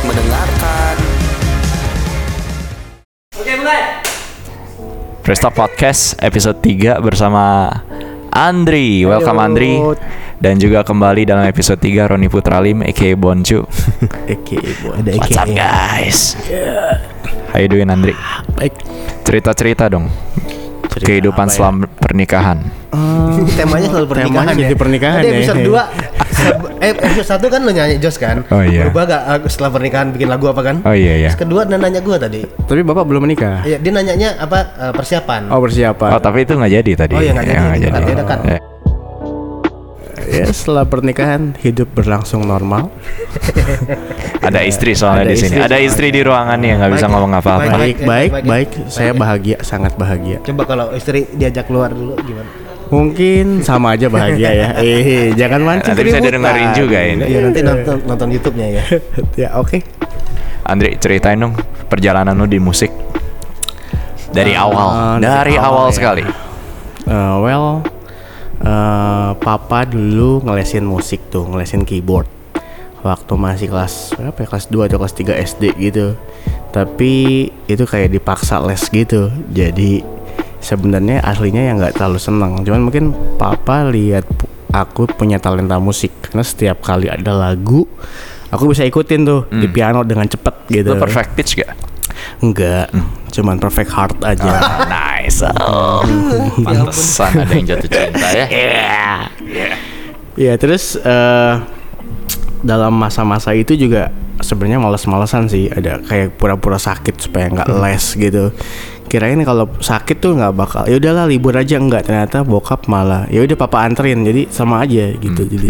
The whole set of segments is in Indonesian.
Selamat mendengarkan. Oke mulai. Presta Podcast episode 3 bersama Andri. Welcome Andri. Dan juga kembali dalam episode 3 Roni Putralim aka Boncu. Eke Ada What's up guys? How you doing Andri? Baik. Cerita-cerita dong. Cerita Kehidupan ya? selama pernikahan. Temanya selalu pernikahan Temanya ya. jadi pernikahan Tadi ya. episode 2 eh episode 1 kan lo nyanyi Jos kan? Oh, iya. Berubah gak aku setelah pernikahan bikin lagu apa kan? Oh iya iya. Terus kedua dia nanya gue tadi. Tapi bapak belum menikah. Iya, dia nanyanya apa eh, persiapan. Oh persiapan. Oh tapi itu nggak jadi tadi. Oh, iya, nggak jadi. nggak Dekat, ya, dekat. Eh, Ya setelah pernikahan hidup berlangsung normal. Ada istri soalnya Ada di sini. istri Ada istri di ruangan nih yang nggak bisa ngomong apa-apa. Baik. Baik baik baik. baik. Saya Baik. bahagia sangat bahagia. Coba kalau istri diajak keluar dulu gimana? Mungkin sama aja bahagia ya. Eh jangan mancing Nanti bisa didengerin juga ini. Iya nanti nonton nonton YouTube-nya ya. ya oke. Andri ceritain dong perjalanan lu di musik dari Ah, awal, dari dari awal awal ya. sekali. Eh, well, eh, papa dulu ngelesin musik tuh, ngelesin keyboard. Waktu masih kelas berapa ya? Kelas 2 atau kelas 3 SD gitu. Tapi itu kayak dipaksa les gitu. Jadi sebenarnya aslinya ya nggak terlalu seneng. Cuman mungkin papa lihat aku punya talenta musik karena setiap kali ada lagu aku bisa ikutin tuh di piano dengan cepet gitu. Lu perfect pitch gak? Enggak, cuman perfect heart aja. nice. Oh, pantesan ada yang jatuh cinta ya. Iya terus eh dalam masa-masa itu juga sebenarnya males-malesan sih. Ada kayak pura-pura sakit supaya nggak les gitu. Kirain kalau sakit tuh nggak bakal ya udahlah libur aja. Nggak ternyata bokap malah ya udah papa anterin. Jadi sama aja gitu. Jadi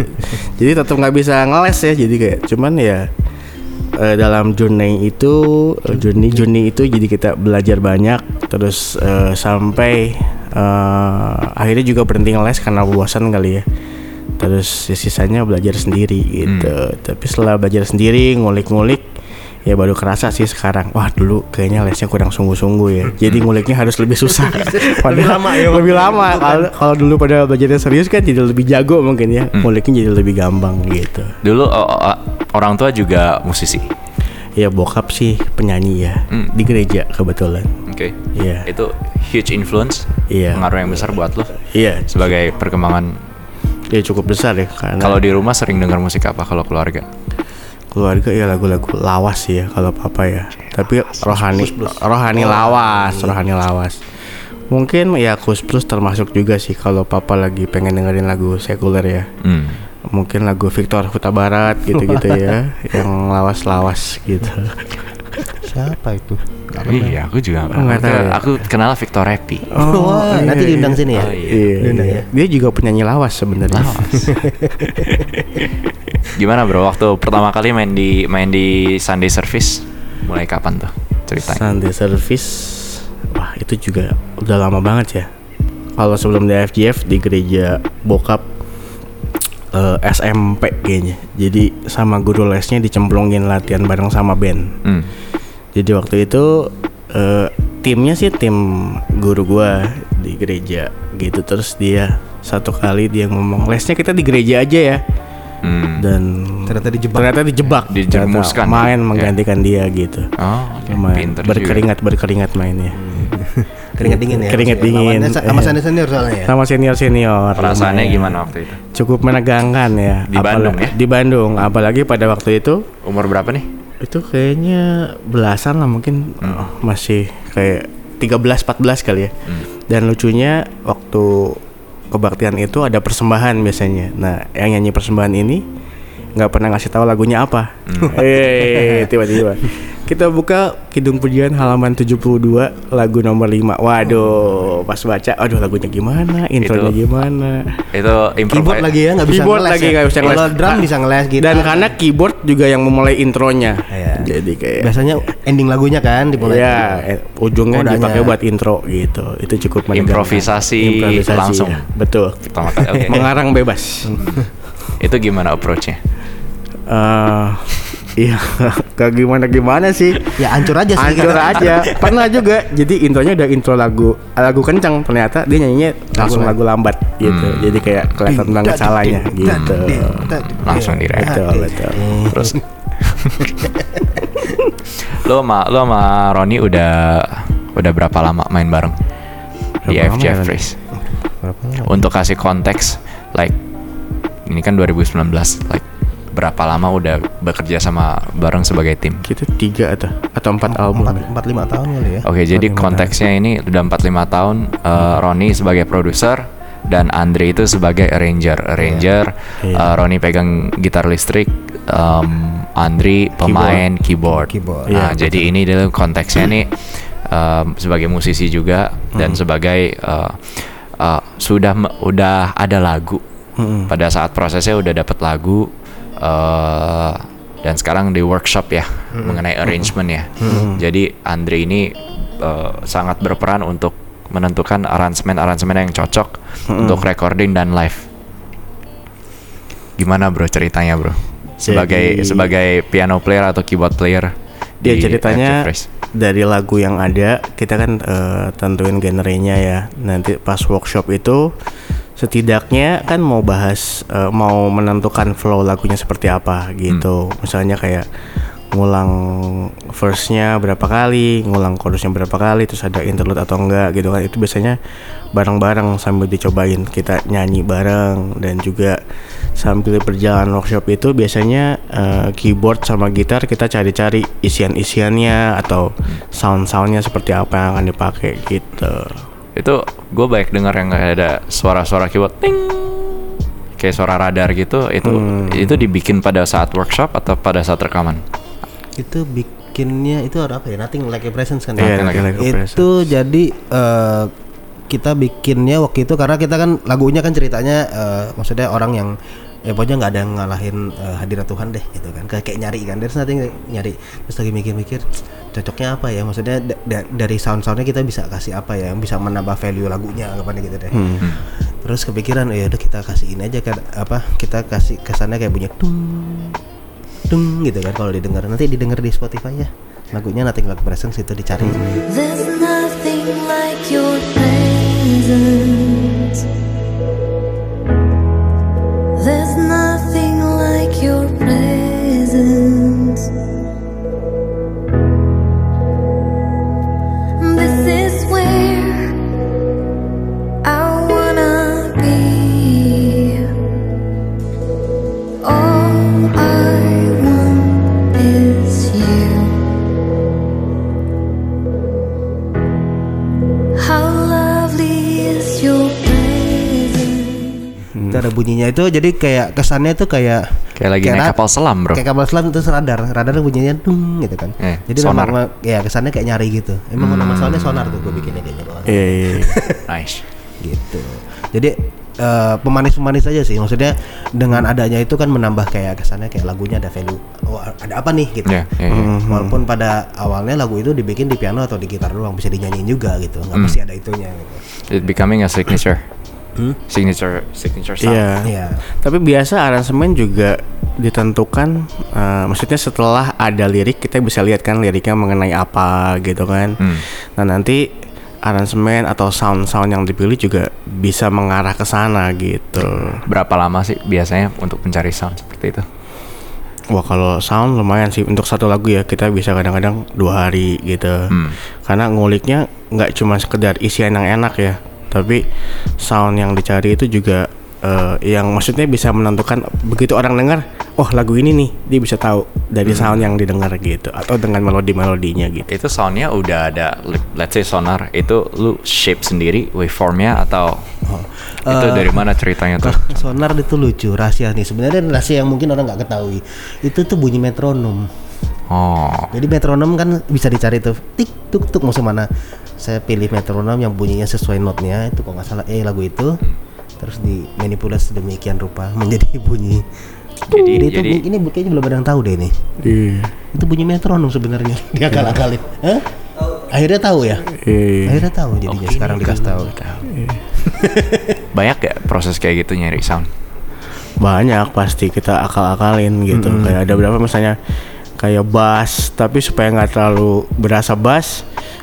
jadi tetap nggak bisa ngeles ya. Jadi kayak cuman ya eh, dalam journey itu eh, journey journey itu jadi kita belajar banyak terus eh, sampai eh, akhirnya juga berhenti ngeles karena bosan kali ya. Terus ya sisanya belajar sendiri gitu. Tapi setelah belajar sendiri ngulik-ngulik ya baru kerasa sih sekarang wah dulu kayaknya lesnya kurang sungguh-sungguh ya jadi nguliknya harus lebih susah Lebih lama ya, lebih lama kalau kalau dulu pada belajarnya serius kan jadi lebih jago mungkin ya nguliknya jadi lebih gampang gitu Dulu orang tua juga musisi. Ya bokap sih penyanyi ya Hmm. di gereja kebetulan. Oke. Iya. Itu huge influence. Iya. Pengaruh yang besar buat lo Iya, sebagai perkembangan. ya cukup besar ya karena Kalau di rumah sering dengar musik apa kalau keluarga? Keluarga ya lagu-lagu lawas sih ya kalau papa ya. Tapi rohani rohani lawas, rohani lawas. Mungkin ya Kus Plus termasuk juga sih kalau papa lagi pengen dengerin lagu sekuler ya. Hmm. Mungkin lagu Victor Huta Barat gitu-gitu ya, yang lawas-lawas gitu. Siapa itu? Iya, aku juga nggak tahu. ya. Aku kenal Victor Happy. Wah, nanti diundang sini ya. Oh, iya. Iya, Diundang iya. ya. Dia juga penyanyi lawas sebenarnya. Gimana bro? Waktu pertama kali main di main di Sunday Service mulai kapan tuh ceritanya? Sunday service Wah itu juga udah lama banget ya Kalau sebelum di FGF di gereja bokap eh, SMP kayaknya Jadi sama guru lesnya dicemplungin latihan bareng sama band Hmm. Jadi waktu itu eh, timnya sih tim guru gua di gereja gitu Terus dia satu kali dia ngomong lesnya kita di gereja aja ya Hmm. Dan Ternyata dijebak. ternyata dijebak Dijerumuskan. Main Ya. menggantikan dia gitu Oh, oke. Main. Pinter juga. berkeringat berkeringat mainnya Keringat dingin ya. Keringat dingin. Lawannya Sama Iya. senior senior soalnya ya. sama senior senior Perasaannya gimana waktu itu? cukup menegangkan ya Di Bandung ya? di Bandung apalagi pada waktu itu Umur berapa nih? itu kayaknya belasan lah mungkin Hmm. oh, masih kayak 13 14 kali ya Hmm. dan lucunya waktu kebaktian itu ada persembahan biasanya. Nah yang nyanyi persembahan ini nggak pernah ngasih tahu lagunya apa. Hmm. eh tiba-tiba kita buka Kidung Pujian halaman 72 lagu nomor 5 waduh pas baca aduh lagunya gimana intronya Itu- gimana Itu Keyboard lagi ya nggak bisa keyboard ngeles lagi ya. nggak bisa ngeles Kalau drum bisa ngeles gitu. dan karena keyboard juga yang memulai intronya Iya. jadi kayak biasanya ending lagunya kan dimulai. ya eh, ujungnya Kodanya. dipakai buat intro gitu itu cukup menegangkan. Improvisasi langsung. ya. betul Pertama kali. Oke. mengarang bebas Itu gimana approach-nya? Eh, iya gak gimana gimana sih Ya hancur aja sih. hancur aja pernah juga jadi intronya udah intro lagu lagu kencang ternyata dia nyanyinya langsung lagu lambat gitu Hmm. jadi kayak kelihatan banget salahnya gitu Langsung direct. betul betul Terus Lo sama lo sama Roni udah udah berapa lama main bareng di Berapa lama FJ ya? Freeze? Berapa lama? Untuk kasih konteks, like ini kan 2019, like berapa lama udah bekerja sama bareng sebagai tim? Kita tiga atau atau empat album. Empat, empat lima tahun kali ya. Oke, jadi lima konteksnya ini udah 45 tahun eh, Roni sebagai produser dan Andre itu sebagai arranger. Arranger, Iya. eh, Roni pegang gitar listrik, em, Andri pemain keyboard. Keyboard. Nah, Iya, jadi ini dulu konteksnya nih em, sebagai musisi juga dan sebagai eh, eh, sudah udah ada lagu. Mm-mm. Pada saat prosesnya udah dapat lagu eh dan sekarang di workshop ya mengenai arrangement ya. Jadi Andre ini eh, sangat berperan untuk menentukan aransemen-aransemen yang cocok untuk recording dan live. Gimana bro ceritanya bro? Sebagai Jadi- sebagai piano player atau keyboard player Ya di ceritanya dari lagu yang ada kita kan eh, tentuin genrenya ya. Nanti pas workshop itu setidaknya kan mau bahas eh, mau menentukan flow lagunya seperti apa gitu. Misalnya kayak ngulang verse-nya berapa kali, ngulang chorusnya berapa kali, terus ada interlude atau enggak gitu kan. Itu biasanya bareng-bareng sambil dicobain kita nyanyi bareng dan juga sambil berjalan workshop itu biasanya eh, keyboard sama gitar kita cari-cari isian-isiannya atau sound-soundnya seperti apa yang akan dipakai gitu. Itu gue baik dengar yang kayak ada suara-suara keyboard ting kayak suara radar gitu itu Hmm. itu dibikin pada saat workshop atau pada saat rekaman Itu bikinnya itu ada apa ya? Nothing like a presence kan. Ya? Nothing Like a Presence. itu jadi eh, kita bikinnya waktu itu karena kita kan lagunya kan ceritanya eh, maksudnya orang yang ya pokoknya nggak ada yang ngalahin eh, hadirat Tuhan deh gitu kan kayak, kayak nyari kan dari nanti nyari terus lagi mikir-mikir cocoknya apa ya? Maksudnya da- da- dari sound-soundnya kita bisa kasih apa ya? Yang bisa menambah value lagunya anggapannya gitu deh. Hmm. terus kepikiran ya udah kita kasih ini aja kan apa kita kasih kesannya kayak bunyi tung tung gitu kan kalau didengar. Nanti didengar di Spotify ya. Lagunya Nothing Like Presence itu dicari. There's nothing like your presence. Bunyinya itu jadi kayak kesannya itu kayak Kayak lagi naik ra- kapal selam, bro. kayak kapal selam terus radar radar bunyinya dung gitu kan Eh, jadi sonar. memang ya kesannya kayak nyari gitu emang nama soalnya sonar tuh gue bikinnya kayak gitu iya. nice gitu jadi eh, pemanis-pemanis aja sih maksudnya dengan adanya itu kan menambah kayak kesannya kayak lagunya ada value oh ada apa nih gitu Iya, iya, iya. Hmm, walaupun pada awalnya lagu itu dibikin di piano atau di gitar doang bisa dinyanyiin juga gitu nggak Hmm. mesti ada itunya gitu. it becoming a signature Hmm? signature signature sound Iya. Iya. Tapi biasa aransemen juga ditentukan eh, maksudnya setelah ada lirik kita bisa lihat kan liriknya mengenai apa gitu kan. Hmm. Nah, nanti aransemen atau sound-sound yang dipilih juga bisa mengarah ke sana gitu. berapa lama sih biasanya untuk mencari sound seperti itu Wah, kalau sound lumayan sih untuk satu lagu ya kita bisa kadang-kadang dua hari gitu. Hmm. Karena nguliknya nggak cuma sekedar isian yang enak ya, tapi sound yang dicari itu juga eh, yang maksudnya bisa menentukan begitu orang dengar, oh lagu ini nih dia bisa tahu dari sound yang didengar gitu. Atau dengan melodi-melodinya gitu. itu soundnya udah ada let's say sonar itu lu shape sendiri waveformnya atau itu Eh, dari mana ceritanya tuh? Sonar itu lucu rahasia nih. Sebenarnya rahasia yang mungkin orang nggak ketahui. Itu tuh bunyi metronom. Oh. Jadi metronom kan bisa dicari tuh tik tuk tuk musuh mana saya pilih metronom yang bunyinya sesuai notnya itu kok nggak salah eh lagu itu. Terus dimanipulasi demikian rupa menjadi bunyi. Jadi- Jadi itu jadi- ini kayaknya belum ada yang tahu deh nih Iya. itu bunyi metronom sebenarnya. Dia akal akalin Hah? akhirnya tahu ya? Iya. akhirnya tahu jadinya Oke, sekarang ini dikasih tahu. banyak gak proses kayak gitu nyari sound? Banyak pasti kita akal-akalin gitu. Kayak ada berapa misalnya kayak bass, tapi supaya nggak terlalu berasa bass,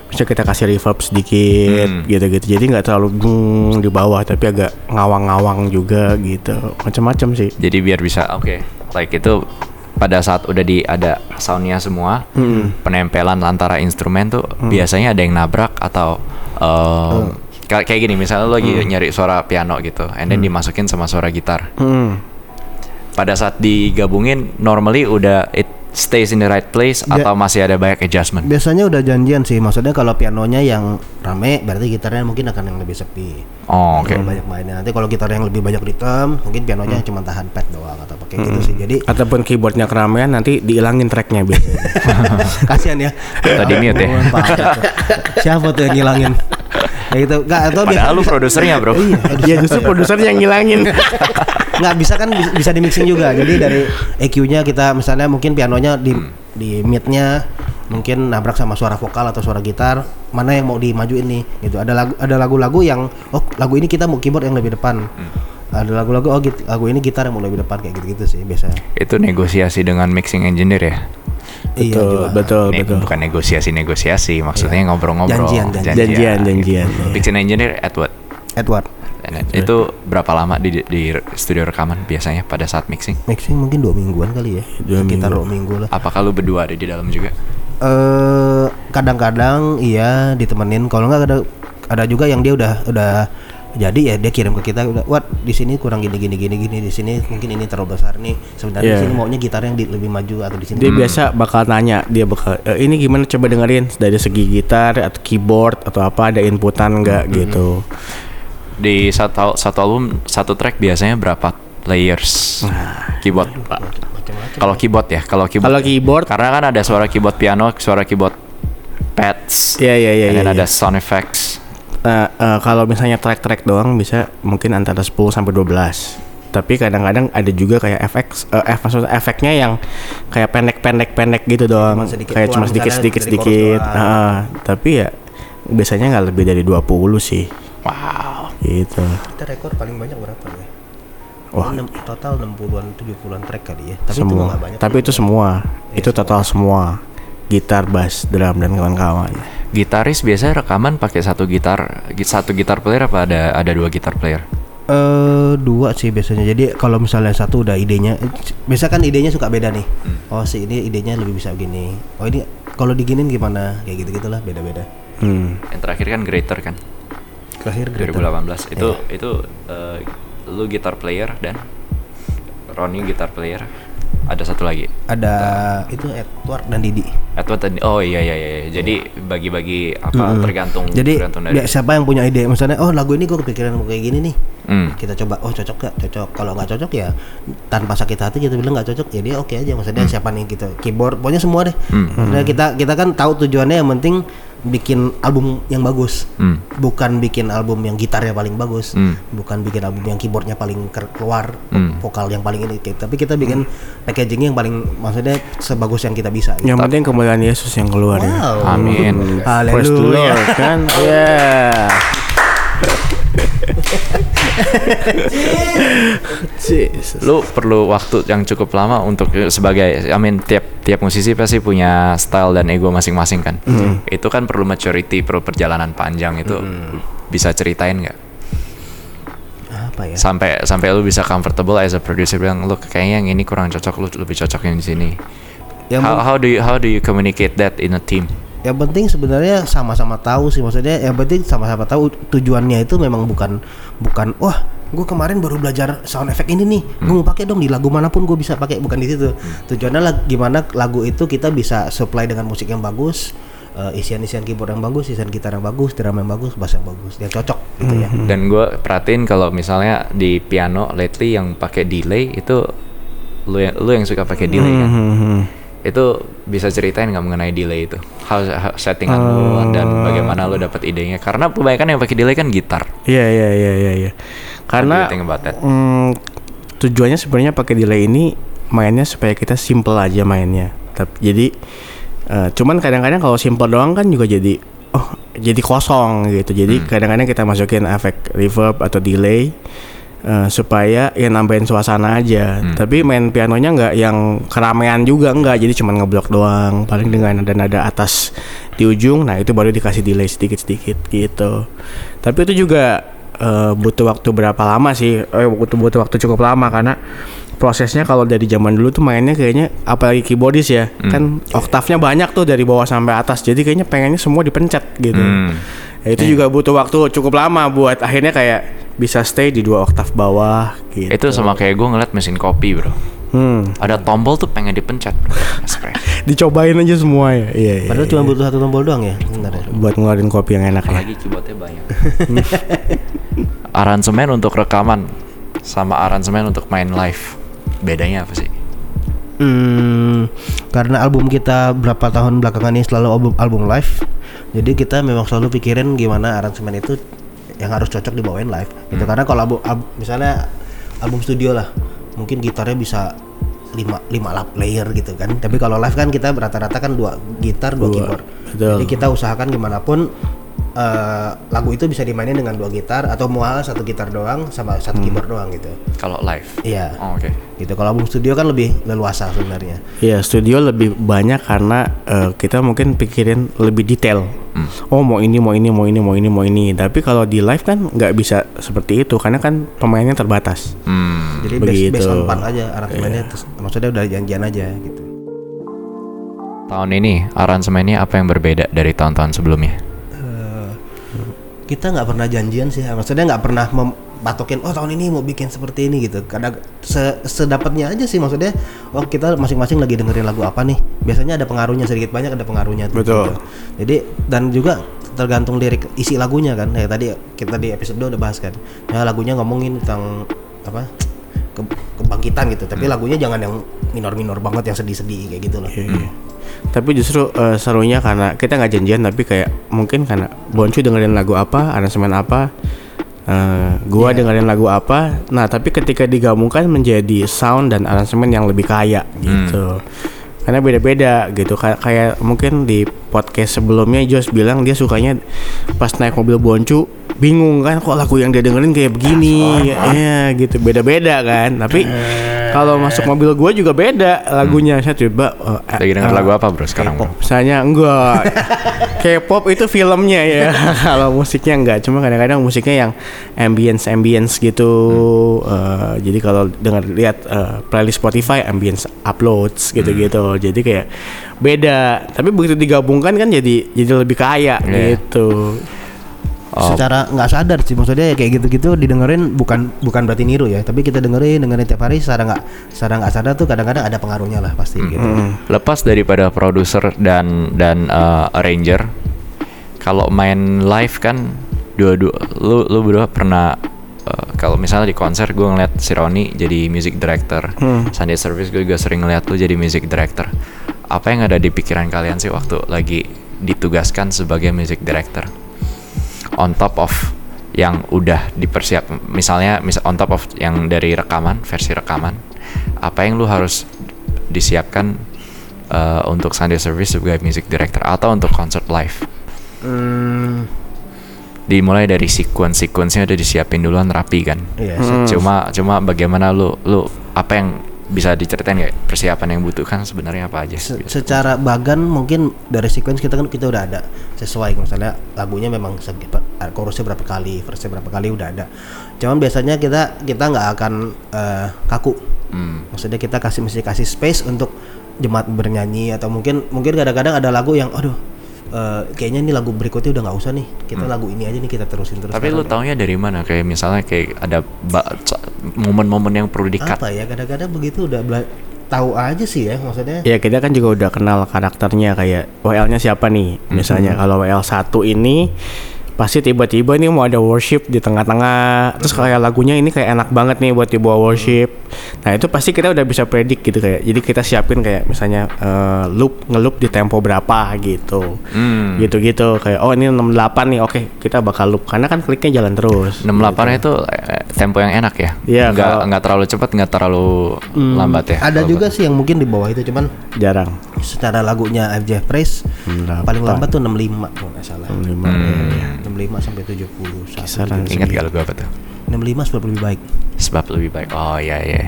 bisa kita kasih reverb sedikit Hmm. gitu-gitu. Jadi nggak terlalu bung di bawah, tapi agak ngawang-ngawang juga gitu. Macam-macam sih. jadi biar bisa oke like itu pada saat udah di ada soundnya semua, penempelan antara instrumen tuh biasanya ada yang nabrak atau um, ka- kayak gini misalnya lo lagi nyari suara piano gitu, and then dimasukin sama suara gitar. Hmm. Pada saat digabungin, normally udah it stays in the right place Ya. atau masih ada banyak adjustment. Biasanya udah janjian sih, maksudnya kalau pianonya yang rame, berarti gitarnya mungkin akan yang lebih sepi. Oh, oke. Kalau banyak mainnya. Nanti kalau gitar yang lebih banyak rhythm, mungkin pianonya cuma tahan pad doang atau pakai gitu sih. Jadi Ataupun keyboardnya keramaian nanti dihilangin tracknya biasanya. kasihan ya. Tadi mute ya. Siapa tuh yang ngilangin? Ya gitu. Enggak atau Padahal lu biasa- produsernya bro. Iya, ya justru produsernya yang ngilangin. nggak bisa kan bisa, bisa di mixing juga jadi dari EQ-nya kita misalnya mungkin pianonya di di mid-nya mungkin nabrak sama suara vokal atau suara gitar mana yang mau dimajuin nih gitu ada lagu ada lagu-lagu yang oh lagu ini kita mau keyboard yang lebih depan ada lagu-lagu oh git- lagu ini gitar yang mau lebih depan kayak gitu-gitu sih biasa Itu negosiasi dengan mixing engineer ya. iya betul, juga betul, Ne- betul. Bukan negosiasi-negosiasi, maksudnya ngobrol-ngobrol. Janjian, janjian. Janjian, janjian. Gitu. Mixing engineer what? Edward And then- Itu berapa lama di, di studio rekaman biasanya pada saat mixing? mixing mungkin dua mingguan kali ya. Dua sekitar minggu. dua minggu lah. Apakah lu berdua ada di dalam juga? eh kadang-kadang iya ditemenin. Kalau nggak ada ada juga yang dia udah udah jadi ya dia kirim ke kita. Udah what di sini kurang gini gini gini gini di sini mungkin ini terlalu besar nih. Sebenarnya Iya. di sini maunya gitar yang di- lebih maju atau di sini Dia biasa bakal nanya, dia bakal "E, ini gimana? Coba dengerin dari segi gitar atau keyboard atau apa ada inputan nggak? Gitu. Di satu satu album satu track biasanya berapa layers keyboard? Kalau keyboard ya, kalau keyboard. Kalau keyboard Karena kan ada suara keyboard piano, suara keyboard pads, Iya iya iya and iya. then iya. ada sound effects. Nah, eh, kalau misalnya track-track doang bisa mungkin antara 10 sampai 12. Tapi kadang-kadang ada juga kayak efek eh, maksudnya efeknya yang kayak pendek-pendek-pendek gitu doang. Cuma sedikit kayak cuma chorus sedikit. doang. Heeh. tapi ya biasanya nggak lebih dari 20 sih. Wow. Gitu. kita rekor paling banyak berapa ya Wah. Enam- total 60-an 70-an track kali ya tapi itu semua. nggak banyak Tapi itu semua. itu total semua. Gitar, bass, drum dan kawan-kawan. Gitaris biasanya rekaman pakai satu gitar, gi- satu gitar player apa ada ada dua gitar player? Eh dua sih biasanya. Jadi kalau misalnya satu udah idenya, biasa kan idenya suka beda nih. Oh si ini idenya lebih bisa begini. Oh ini kalau diginin gimana? Kayak gitu gitulah beda-beda. Hmm. Yang terakhir kan Greater kan, Terakhir Greater. 2018. Itu itu eh, lu gitar player dan Ronnie gitar player. Ada satu lagi. Ada itu Edward dan Didi. Edward tadi. Oh iya iya iya. Jadi bagi-bagi apa tergantung Jadi tergantung dari. siapa yang punya ide? Misalnya oh lagu ini gue kepikiran mau kayak gini nih. Hmm. Kita coba oh cocok gak? Cocok. Kalau nggak cocok ya tanpa sakit hati kita bilang nggak cocok ya dia oke aja. Maksudnya siapa nih gitu. Keyboard pokoknya semua deh. Maksudnya kita kita kan tahu tujuannya yang penting bikin album yang bagus. Hmm. bukan bikin album yang gitarnya paling bagus, Hmm. bukan bikin album yang keyboardnya paling keluar, Hmm. vokal yang paling ini, Kayak- tapi kita bikin packaging yang paling maksudnya sebagus yang kita bisa. Gitu. Yang penting kemuliaan Yesus yang keluar ya. Wow. Amin. Praise the Haleluya. Lord, kan? Ya. Jesus. lu perlu waktu yang cukup lama untuk sebagai I mean tiap tiap musisi pasti punya style dan ego masing-masing kan. Itu kan perlu maturity, perlu perjalanan panjang itu bisa ceritain nggak? Apa ya? Sampai sampai lu bisa comfortable as a producer bilang lu kayaknya yang ini kurang cocok lu lebih cocok yang di sini. Yang, How, how do you how do you communicate that in a team? Yang penting sebenarnya sama-sama tahu sih maksudnya yang penting sama-sama tahu tujuannya itu memang bukan bukan wah gue kemarin baru belajar sound effect ini nih gue mau pakai dong di lagu mana pun gue bisa pakai bukan di situ. Tujuannya lah gimana lagu itu kita bisa supply dengan musik yang bagus eh, isian-isian keyboard yang bagus isian gitar yang bagus drum yang bagus bass yang bagus yang cocok gitu ya. Dan gue perhatiin kalau misalnya di piano lately yang pakai delay itu lu yang lu yang suka pakai delay kan? Hmm. Itu bisa ceritain nggak mengenai delay itu? How, how settingan lu dan bagaimana lu dapat idenya? Karena kebanyakan yang pakai delay kan gitar. Iya iya iya iya iya. Karena that? mm, tujuannya sebenarnya pakai delay ini mainnya supaya kita simple aja mainnya. Tapi jadi eh, cuman kadang-kadang kalau simple doang kan juga jadi oh jadi kosong gitu. Jadi kadang-kadang kita masukin efek reverb atau delay eh, supaya ya nambahin suasana aja. Tapi main pianonya nggak yang keramaian juga nggak. Jadi cuman ngeblok doang. Paling dengan nada-nada atas di ujung. Nah itu baru dikasih delay sedikit-sedikit gitu. Tapi itu juga eh, butuh waktu berapa lama sih? Eh, butuh butuh waktu cukup lama karena prosesnya kalau dari zaman dulu tuh mainnya kayaknya apalagi keyboardis ya kan oktavnya banyak tuh dari bawah sampai atas jadi kayaknya pengennya semua dipencet gitu Hmm. Ya, itu juga butuh waktu cukup lama buat akhirnya kayak bisa stay di dua oktav bawah gitu Itu sama kayak gue ngeliat mesin kopi bro. hmm. Ada tombol tuh pengen dipencet. dicobain aja semua ya iya, iya. Padahal cuma butuh satu tombol doang ya sebenarnya. buat ngeluarin kopi yang enak ya Apalagi keyboardnya banyak. aransemen untuk rekaman sama aransemen untuk main live. Bedanya apa sih? Hmm, karena album kita berapa tahun belakangan ini selalu album, album live, jadi kita memang selalu pikirin gimana aransemen itu yang harus cocok dibawain live. Gitu karena kalau album, al- misalnya album studio lah, mungkin gitarnya bisa lima lima lap layer gitu kan. Tapi kalau live kan kita rata-rata kan dua gitar dua, Dua, keyboard. betul. Jadi kita usahakan gimana pun eh, lagu itu bisa dimainin dengan dua gitar atau mual satu gitar doang sama satu keyboard doang gitu. Kalau live? Iya. Oh, Oke. Gitu. Kalau album studio kan lebih leluasa sebenarnya. Iya studio lebih banyak karena eh, kita mungkin pikirin lebih detail. Oh mau ini mau ini mau ini mau ini mau ini. Tapi kalau di live kan nggak bisa seperti itu karena kan pemainnya terbatas. Hmm. Jadi base, base on part aja aransemennya terus maksudnya udah janjian aja gitu. Tahun ini aransemennya apa yang berbeda dari tahun-tahun sebelumnya? Kita nggak pernah janjian sih, maksudnya nggak pernah patokin oh tahun ini mau bikin seperti ini gitu. Kadang se sedapatnya aja sih maksudnya. Oh kita masing-masing lagi dengerin lagu apa nih. Biasanya ada pengaruhnya sedikit banyak ada pengaruhnya. tuh, Betul. gitu. Jadi dan juga tergantung lirik isi lagunya kan. Ya tadi kita di episode 2 udah bahas kan. Ya lagunya ngomongin tentang apa? ke- kebangkitan gitu. Tapi lagunya jangan yang minor-minor banget yang sedih-sedih kayak gitu loh. Tapi justru eh, serunya karena kita nggak janjian tapi kayak mungkin karena Boncu dengerin lagu apa, aransemen apa, eh, gua dengerin lagu apa. Nah tapi ketika digabungkan menjadi sound dan aransemen yang lebih kaya gitu. Karena beda-beda gitu. Kay- Kayak mungkin di podcast sebelumnya Jos bilang dia sukanya pas naik mobil Boncu bingung kan kok lagu yang dia dengerin kayak begini? Ya gitu. Beda-beda kan. Tapi kalau masuk mobil gua juga beda lagunya. Saya coba eh, Lagi denger eh, lagu apa bro sekarang bro? Misalnya enggak. K-pop itu filmnya ya. Kalau musiknya enggak. Cuma kadang-kadang musiknya yang Ambience-ambience gitu. Eh, Jadi kalau dengar lihat eh, playlist Spotify Ambience uploads gitu-gitu. Jadi kayak beda. Tapi begitu digabungkan kan jadi jadi lebih kaya Iya. gitu Oh. secara nggak sadar sih maksudnya ya kayak gitu-gitu didengerin bukan bukan berarti niru ya tapi kita dengerin dengerin tiap hari secara nggak secara nggak sadar tuh kadang-kadang ada pengaruhnya lah pasti gitu Lepas daripada produser dan dan uh, arranger, kalau main live kan dua-dua lu lu berdua pernah uh, kalau misalnya di konser gue ngeliat si Roni jadi music director, Sunday service gue juga sering ngeliat lu jadi music director. Apa yang ada di pikiran kalian sih waktu lagi ditugaskan sebagai music director? On top of yang udah dipersiap, misalnya misal on top of yang dari rekaman versi rekaman, apa yang lu harus disiapkan uh, untuk Sunday service sebagai music director atau untuk concert live? Hmm, dimulai dari sequence-sequence-nya udah disiapin duluan rapi kan. iya Cuma cuma bagaimana lu lu apa yang bisa diceritain nggak persiapan yang butuhkan sebenarnya apa aja? Se- secara bagan mungkin dari sequence kita kan kita udah ada sesuai misalnya lagunya memang per- chorusnya berapa kali verse berapa kali udah ada cuman biasanya kita kita nggak akan eh, kaku Hmm. maksudnya kita kasih mesti kasih space untuk jemaat bernyanyi atau mungkin mungkin kadang-kadang ada lagu yang aduh eh, kayaknya ini lagu berikutnya udah nggak usah nih kita lagu ini aja nih kita terusin terus Hmm. Tapi lu Karena- taunya dari mana? Kayak misalnya kayak ada momen-momen yang perlu di-cut. apa ya kadang-kadang begitu udah tahu aja sih ya maksudnya Ya kita kan juga udah kenal karakternya kayak WL-nya siapa nih. Misalnya kalau WL 1 ini pasti tiba-tiba nih mau ada worship di tengah-tengah terus kayak lagunya ini kayak enak banget nih buat dibawa worship nah itu pasti kita udah bisa predik gitu kayak jadi kita siapin kayak misalnya eh, loop ngeloop di tempo berapa gitu Hmm. gitu-gitu kayak oh ini 68 nih oke kita bakal loop karena kan kliknya jalan terus 68 itu eh, tempo yang enak ya. Iya, Nggak kalau- nggak terlalu cepat, nggak terlalu lambat ya. ada Kalau juga sih yang mungkin di bawah itu cuman jarang secara lagunya FJ Praise 68. paling lambat tuh 65 kalau nggak salah. Lima, ya. 65 sampai 70 Kisaran Ingat gak lagu apa tuh? 65 sebab lebih baik. Sebab lebih baik. Oh iya iya.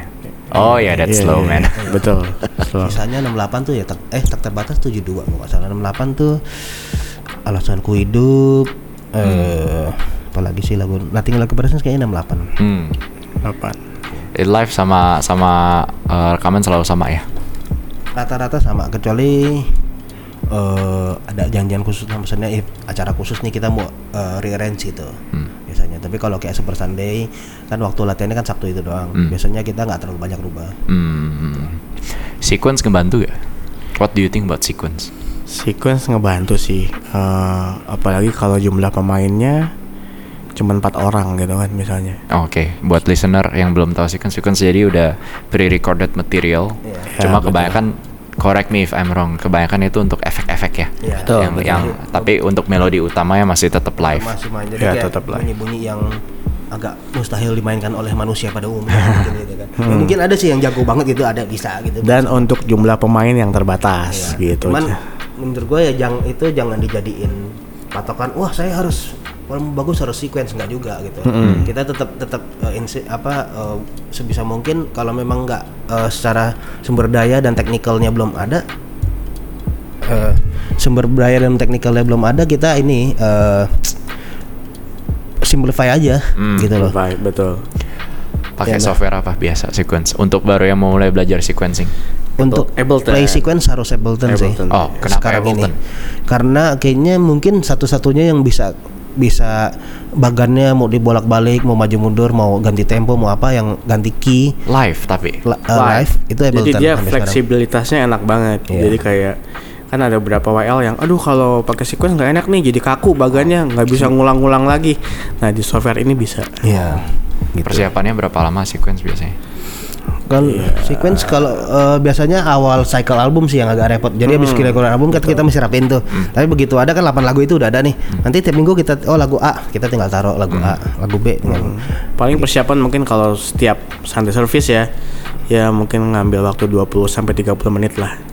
Oh iya that's Iya, slow iya, man. betul slow Sisanya 68 tuh ya tak, eh tak terbatas 72 kalau nggak salah. 68 tuh alasanku hidup eh apalagi sih lagu Nothing Like Presence kayaknya 68. Hmm. Apaan? It live sama sama eh, rekaman selalu sama ya. rata-rata sama kecuali eh, ada janjian khusus lah, maksudnya if acara khusus nih kita mau eh, rearrange gitu biasanya tapi kalau kayak Super Sunday kan waktu latihannya kan Sabtu itu doang biasanya kita nggak terlalu banyak rubah Hmm. Sequence ngebantu gak? What do you think about sequence? Sequence ngebantu sih, Eh, apalagi kalau jumlah pemainnya cuma empat orang gitu kan misalnya. Oh, Oke, buat listener yang belum tahu sequence, sequence jadi udah pre-recorded material. Ya, Cuma betul. kebanyakan correct me if I'm wrong, kebanyakan itu untuk efek-efek ya. Iya. Betul, yang, betul. yang tapi untuk melodi utamanya masih tetap live. masih main jadi Ya, kayak tetap live. bunyi-bunyi yang agak mustahil dimainkan oleh manusia pada umumnya mungkin gitu kan Ya, mungkin ada sih yang jago banget gitu ada bisa gitu Dan untuk jumlah pemain yang terbatas Iya. gitu. Cuman menurut gue ya jangan itu jangan dijadiin patokan. Wah saya harus kalau mau bagus harus sequence nggak juga gitu. Kita tetap tetap eh, insi- apa eh, sebisa mungkin kalau memang nggak eh, secara sumber daya dan teknikalnya belum ada. eh, sumber daya dan teknikalnya belum ada kita ini eh, simplify aja gitu loh. Baik, betul. Pakai Ya, software apa biasa sequence? Untuk baru yang mau mulai belajar sequencing. Untuk Ableton. play sequence harus Ableton, sih. Ableton. Oh, kenapa sekarang Ableton? ini. Karena kayaknya mungkin satu-satunya yang bisa bisa bagannya mau dibolak-balik, mau maju mundur, mau ganti tempo, mau apa yang ganti key Live tapi. la- uh, live itu Ableton. Jadi dia sampai sekarang. fleksibilitasnya enak banget. Iya. Jadi kayak kan ada beberapa WL yang aduh kalau pakai sequence nggak enak nih jadi kaku bagannya nggak bisa ngulang-ngulang lagi. Nah di software ini bisa. Iya. Gitu. Persiapannya berapa lama sequence biasanya? Kan sequence kalau uh, biasanya awal cycle album sih yang agak repot. Jadi habis kita keluar album kan kita mesti rapin tuh. Tapi begitu ada kan 8 lagu itu udah ada nih. Nanti tiap minggu kita oh lagu A, kita tinggal taruh lagu A, lagu B tinggal. Paling persiapan mungkin kalau setiap Sunday service ya ya mungkin ngambil waktu 20 sampai 30 menit lah.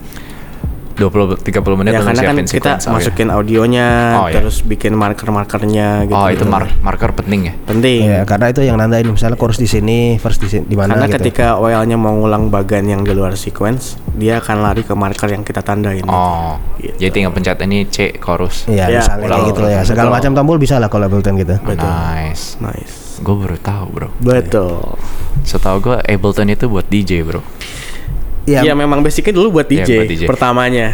20 30 menit ya untuk karena kan kita. Oh, iya. masukin audionya Oh, iya. terus bikin marker-markernya gitu. Oh, itu mar- marker penting ya. penting. Iya, karena itu yang nandain misalnya chorus di sini, verse di sini di mana Karena gitu. ketika WL-nya mau ngulang bagan yang di luar sequence, dia akan lari ke marker yang kita tandain. Oh. Gitu. Jadi tinggal pencet ini C chorus. Iya, Ya, misalnya kayak betul. gitu ya. Segala Betul. macam tombol bisa lah kalau Ableton gitu. Oh, Nice. Nice. Gue baru tahu bro. Betul. Setahu gue Ableton itu buat DJ bro. Iya, Ya memang basicnya dulu buat DJ, buat DJ. pertamanya.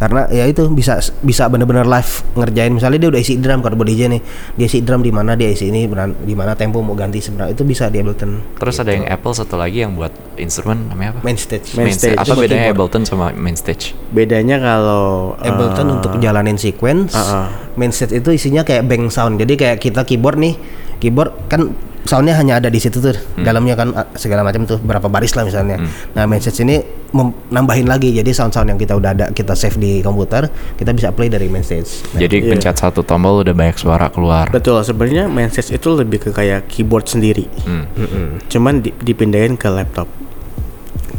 karena ya itu bisa bisa bener-bener live ngerjain misalnya dia udah isi drum kalau buat DJ nih dia isi drum di mana dia isi ini di mana tempo mau ganti sebenarnya itu bisa di Ableton Terus ada yang Apple satu lagi yang buat instrumen namanya apa? main stage Main stage. Apa Itu buat bedanya keyboard. Ableton sama main stage? Bedanya kalau Ableton eh, untuk jalanin sequence uh-uh. main stage itu isinya kayak bank sound jadi kayak kita keyboard nih keyboard kan soundnya hanya ada di situ tuh dalamnya kan uh, segala macam tuh berapa baris lah misalnya nah main stage ini mem- nambahin lagi jadi sound sound yang kita udah ada kita save di komputer kita bisa play dari main stage Nah, Jadi Iya. pencet satu tombol udah banyak suara keluar. betul sebenarnya main stage itu lebih ke kayak keyboard sendiri. Hmm. Cuman di- dipindahin ke laptop.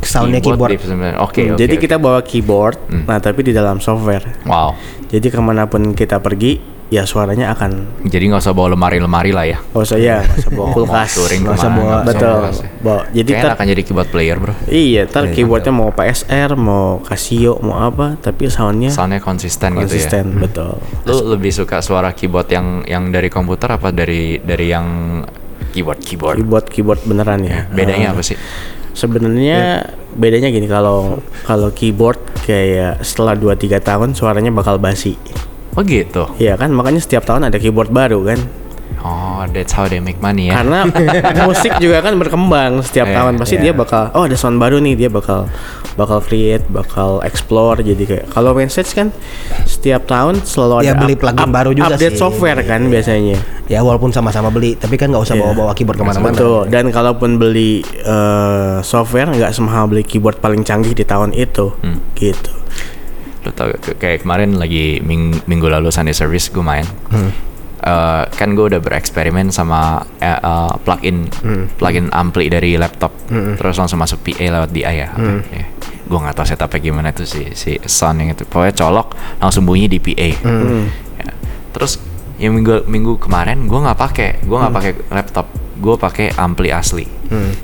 soundnya keyboard, di- sebenarnya. Oke, Hmm, oke. Jadi oke. kita bawa keyboard, nah tapi di dalam software. Wow. Jadi ke mana pun kita pergi, ya suaranya akan Jadi nggak usah bawa lemari-lemari lah ya. Oh usah ya, nggak usah bawa kulkas, nggak usah bawa, nggak betul. ya. Bawa, jadi Kayaknya tar, akan jadi keyboard player bro. iya, tar keyboardnya mau PSR, mau Casio, mau apa, tapi soundnya Soundnya konsisten, gitu ya. konsisten, betul. Lu lebih suka suara keyboard yang yang dari komputer apa dari dari yang keyboard keyboard? Keyboard keyboard beneran ya. Bedanya Eh, apa sih? Sebenarnya bedanya gini kalau kalau keyboard kayak setelah 2 3 tahun suaranya bakal basi. Oh gitu. Iya kan makanya setiap tahun ada keyboard baru kan. Oh, that's how they make money ya. Karena musik juga kan berkembang setiap Iya, tahun pasti iya. dia bakal oh ada sound baru nih dia bakal bakal create, bakal explore jadi kayak kalau message kan setiap tahun selalu Ya, ada beli plugin baru juga update sih. software kan biasanya. ya walaupun sama-sama beli tapi kan nggak usah Iya. bawa-bawa keyboard ke mana-mana Betul. Dan kalaupun beli eh, software nggak semahal beli keyboard paling canggih di tahun itu, Hmm. gitu. Lu tau kayak kemarin lagi ming- minggu lalu Sunday Service gue main. Eh, kan gue udah bereksperimen sama eh, eh, plugin plugin ampli dari laptop. Terus langsung masuk PA lewat DI ya, gue nggak tahu setupnya gimana tuh si si sound yang itu. Pokoknya colok langsung bunyi di PA Ya. terus yang minggu minggu kemarin gue nggak pakai. Gue nggak pakai laptop. Gue pakai ampli asli.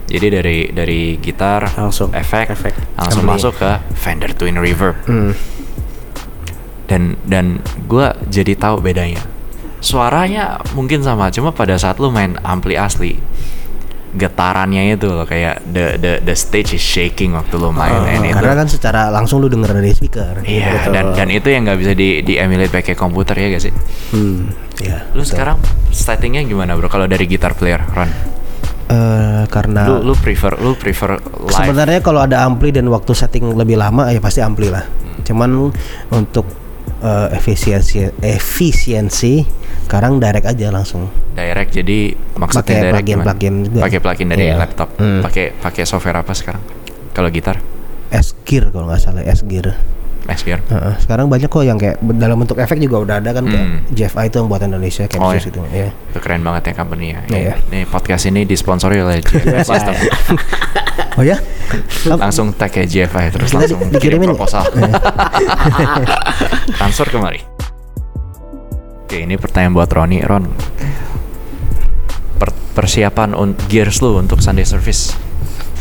Jadi dari dari gitar Langsung, efek, efek. langsung Ampli. masuk ke Fender Twin Reverb dan dan gue jadi tahu bedanya. Suaranya mungkin sama cuma pada saat lu main ampli asli getarannya itu loh kayak the the the stage is shaking waktu lo main and itu Karena kan secara langsung lu denger dari speaker. iya dan dan itu yang nggak bisa di di emulate pakai komputer ya gak sih? Hmm, ya. lu sekarang settingnya gimana bro? Kalau dari gitar player Ron? Eh, karena lu lu prefer lu prefer live? Sebenarnya kalau ada ampli dan waktu setting lebih lama ya pasti ampli lah. Cuman untuk eh, efisiensi efisiensi sekarang direct aja langsung. direct jadi maksudnya Pakai direct plugin- plugin juga. pakai plugin dari Iya. laptop Hmm. pakai pakai software apa sekarang kalau gitar S Gear kalau nggak salah S Gear. Xgear Heeh, sekarang banyak kok yang kayak dalam bentuk efek juga udah ada kan kayak Hmm. JFI itu yang buatan Indonesia kayak Oh, iya. itu ya. itu keren banget ya company ya Iya. Ini podcast ini disponsori oleh System Oh ya? langsung tag ya GFI terus langsung kirim nggak? proposal. Transfer kemari. Oke ini pertanyaan buat Roni. Ron Per- persiapan gears lu untuk Sunday service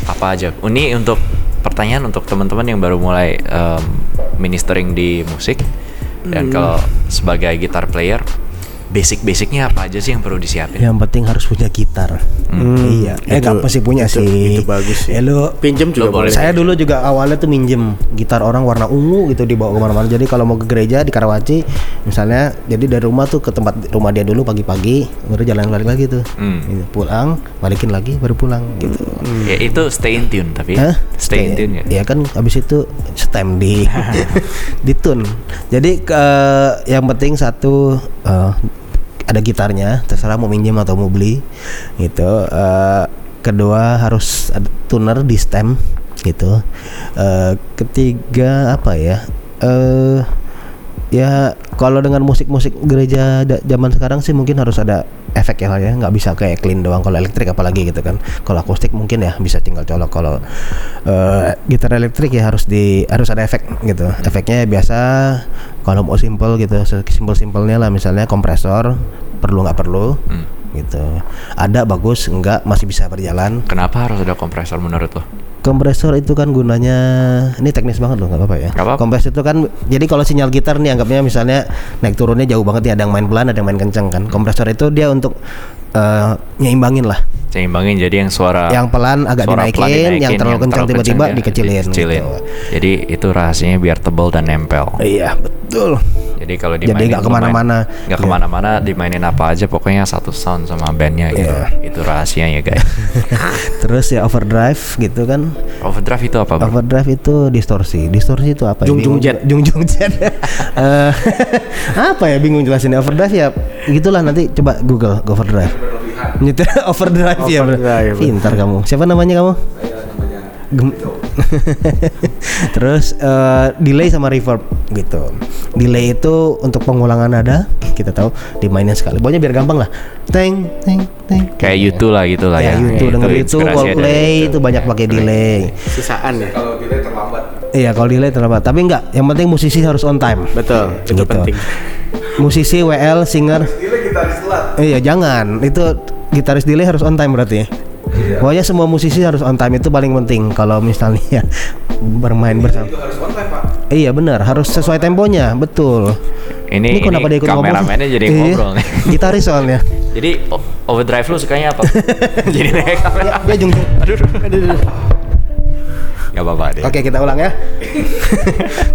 apa aja? Ini untuk pertanyaan untuk teman-teman yang baru mulai em, ministering di musik. Dan kalau sebagai gitar player basic-basicnya apa aja sih yang perlu disiapin Yang penting harus punya gitar. iya. Eh itu- nggak pasti punya itu- sih. itu bagus sih. Ya lu Pinjem juga Lo boleh. Saya dulu juga awalnya tuh minjem gitar orang warna ungu gitu dibawa ke mana-mana. Jadi kalau mau ke gereja di Karawaci, misalnya, jadi dari rumah tuh ke tempat rumah dia dulu pagi-pagi, baru jalan balik lagi tuh. Hmm. Gitu, Pulang, balikin lagi, baru pulang gitu. ya itu stay in tune tapi Hah? stay in tune ya Ya kan habis itu stem di di tune. Jadi ke yang penting satu eh, ada gitarnya, terserah mau minjem atau mau beli gitu. Eh, kedua harus ada tuner di stem gitu. Eh, ketiga apa ya? Eh ya kalau dengan musik-musik gereja zaman sekarang sih mungkin harus ada efek ya ya. Nggak bisa kayak clean doang kalau elektrik apalagi gitu kan. Kalau akustik mungkin ya bisa tinggal colok. Kalau eh, gitar elektrik ya harus di harus ada efek gitu. Efeknya ya biasa kalau mau simple gitu simpel simpelnya lah. Misalnya kompresor perlu nggak perlu Hmm. gitu. Ada bagus enggak masih bisa berjalan. Kenapa harus ada kompresor menurut lo? Kompresor itu kan gunanya ini teknis banget loh nggak apa-apa ya. Nggak apa-apa. Kompresor itu kan jadi kalau sinyal gitar nih anggapnya misalnya naik turunnya jauh banget ya ada yang main pelan ada yang main kenceng kan. Kompresor itu dia untuk eh, nyeimbangin lah. Seimbangin jadi yang suara Yang pelan agak suara pelan dinaikin, yang terlalu kencang terlalu tiba-tiba kencang dia dikecilin dikecilin. gitu. Jadi itu rahasianya biar tebal dan nempel. Iya betul. Jadi kalau Jadi dimainin nggak ke mana-mana. nggak Iya. ke mana-mana dimainin apa aja pokoknya satu sound sama bandnya gitu. Iya. Itu rahasianya guys. Terus ya overdrive gitu kan. Overdrive itu apa bro? Overdrive itu distorsi. Distorsi itu apa? ya? Jung-jung Bingung jet. juga. Jung-jung jet. Eh, apa ya bingung jelasinnya overdrive ya. Gitulah nanti coba Google overdrive. Nyetir overdrive ya. bro. Overdrive. Pintar kamu. Siapa namanya kamu? Gem- Terus eh, delay sama reverb gitu. Delay itu untuk pengulangan nada kita tahu dimainin sekali. Pokoknya biar gampang lah. Teng teng teng. Kayak YouTube lah gitu lah Ya, ya. YouTube denger itu Coldplay YouTube. itu banyak pakai delay. Sisaan ya. Iya kalau delay terlambat. Tapi enggak, yang penting musisi harus on time. Betul, itu Gitu. penting. Musisi WL singer. Iya jangan, itu gitaris delay harus on time berarti. ya. Pokoknya semua musisi harus on time itu paling penting kalau misalnya bermain bersama. Iya benar, harus sesuai temponya, betul. Ini, ini, kenapa dia ikut kameramennya jadi Iya, ngobrol nih. Gitaris soalnya. Jadi overdrive lu sukanya apa? jadi naik kamera. Ya, jung. Aduh, aduh, aduh. Gak apa-apa deh. Oke kita ulang ya.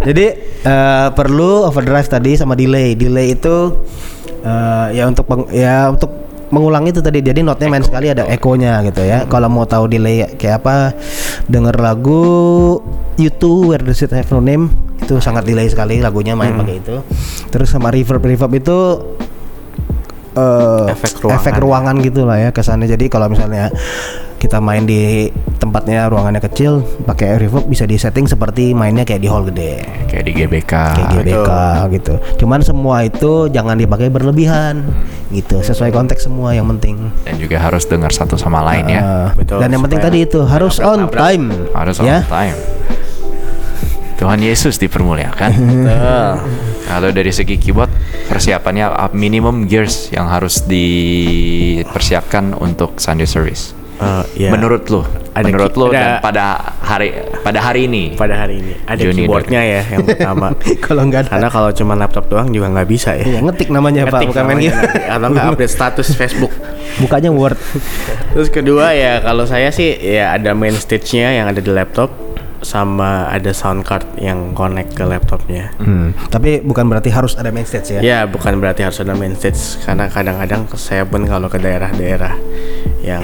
Jadi eh, perlu overdrive tadi sama delay. Delay itu eh, ya untuk peng- ya untuk mengulang itu tadi. Jadi notnya main sekali ada ekonya gitu ya. Kalau mau tahu delay kayak apa, denger lagu U2 Where Does It Have No Name itu sangat delay sekali lagunya main pakai itu. Terus sama reverb reverb itu eh, Efek ruangan. efek ruangan gitu lah ya kesannya. Jadi kalau misalnya kita main di tempatnya ruangannya kecil pakai reverb bisa disetting seperti mainnya kayak di hall gede Kayak di GBK. kayak GBK gitu. Cuman semua itu jangan dipakai berlebihan gitu. Sesuai konteks semua yang penting. Dan juga harus dengar satu sama lain ya. Eh, Betul, Dan yang penting tadi itu harus on nabrak-nabrak. time. Harus on ya. time. Tuhan Yesus dipermuliakan. Kalau dari segi keyboard persiapannya uh, minimum gears yang harus dipersiapkan untuk Sunday service. Eh, ya. Menurut lu, Ada menurut lu ada- dan pada hari pada hari ini. pada hari ini ada Juni keyboardnya ya yang pertama. Kalau nggak ada. Karena kalau cuma laptop doang juga nggak bisa ya. Iya, ngetik namanya Pak, Ngetik bukan main. Atau nggak update status Facebook. Bukanya Word. Terus kedua ya kalau saya sih ya ada main stage-nya yang ada di laptop sama ada sound card yang connect ke laptopnya. Hmm. Tapi bukan berarti harus ada main stage ya. Ya bukan berarti harus ada main stage karena kadang-kadang saya pun kalau ke daerah-daerah yang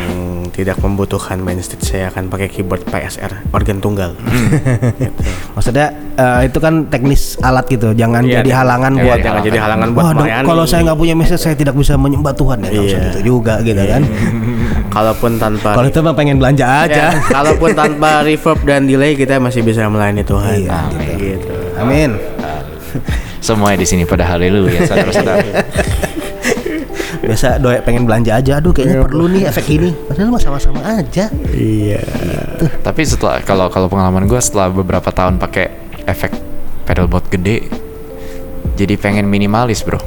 tidak membutuhkan main stage saya akan pakai keyboard PSR organ tunggal. Gitu. Maksudnya eh, itu kan teknis alat gitu, jangan Iya, jadi iya. halangan Iya, buat jangan jadi halangan buat Wah, kalau saya nggak punya message saya tidak bisa menyembah Tuhan ya, Iya. gitu juga gitu kan. Kalaupun tanpa Kalau itu mah pengen belanja aja. Ya, kalaupun tanpa reverb dan delay kita masih bisa melayani Tuhan. Iya, Amin. gitu. Amin. Semuanya di sini pada haleluya saudara-saudara. Biasa doa pengen belanja aja, aduh kayaknya perlu nih efek ini. Padahal mah sama-sama aja. Iya. Tapi setelah kalau kalau pengalaman gue setelah beberapa tahun pakai efek pedalboard gede, jadi pengen minimalis bro.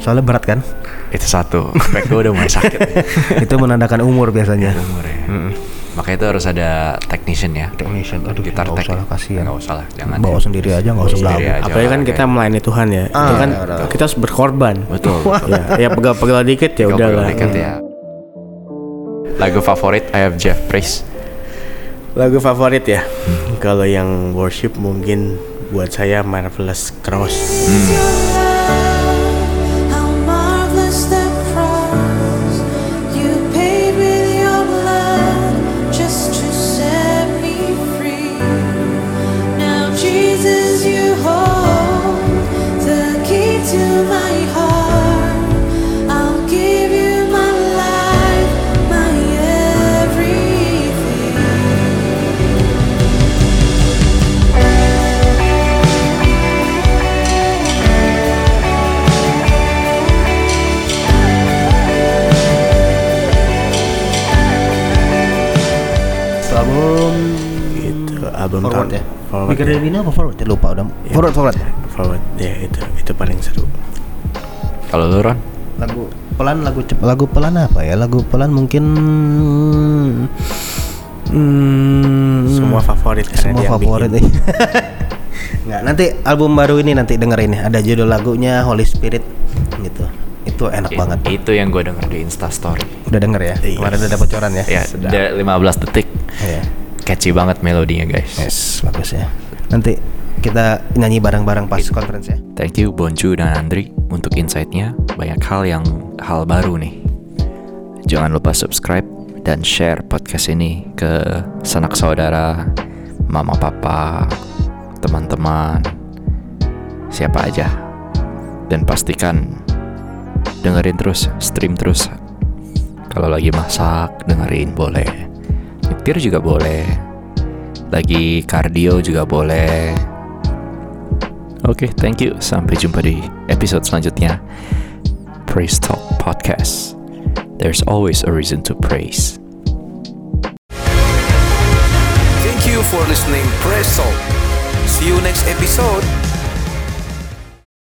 Soalnya berat kan? Itu satu. Efek gue udah mulai sakit. itu menandakan umur biasanya. Umur ya. Makanya itu harus ada technician ya. Technician, aduh, Gitar nggak usah lah, kasihan. Nggak usah lah, jangan. Bawa ya. sendiri aja nggak usah Sendiri aja Apalagi kan kita melayani Tuhan ya. itu Ah, kan iya, betul. kita harus berkorban. Betul. betul. ya, ya pegal-pegal dikit ya udah lah. Dikit ya. Lagu favorit I have Jeff Praise. Lagu favorit ya. Kalau yang worship mungkin buat saya Marvelous Cross. How Than Bina apa forward? Ya, lupa udah. Ya. Forward forward. Forward. Ya itu itu paling seru. Kalau lu Ron? Lagu pelan lagu cep lagu pelan apa ya? Lagu pelan mungkin hmm, Semua favorit karena semua favorit. Nggak, nanti album baru ini nanti dengerin ya. Ada judul lagunya Holy Spirit gitu. Itu enak It- banget. Itu yang gue denger di Insta Story. Udah denger ya? Iya. Kemarin udah bocoran ya? Ya, udah 15 detik. Iya. Catchy banget melodinya guys. Yes, bagus ya. Nanti kita nyanyi bareng-bareng pas conference ya. Thank you Bonju dan Andri untuk insight-nya. Banyak hal yang hal baru nih. Jangan lupa subscribe dan share podcast ini ke sanak saudara, mama papa, teman-teman, siapa aja. Dan pastikan dengerin terus, stream terus. Kalau lagi masak, dengerin boleh. Nyetir juga boleh. Lagi cardio juga boleh. Oke, thank you. Sampai jumpa di episode selanjutnya. Praise Talk Podcast. There's always a reason to praise. Thank you for listening Praise Talk. See you next episode.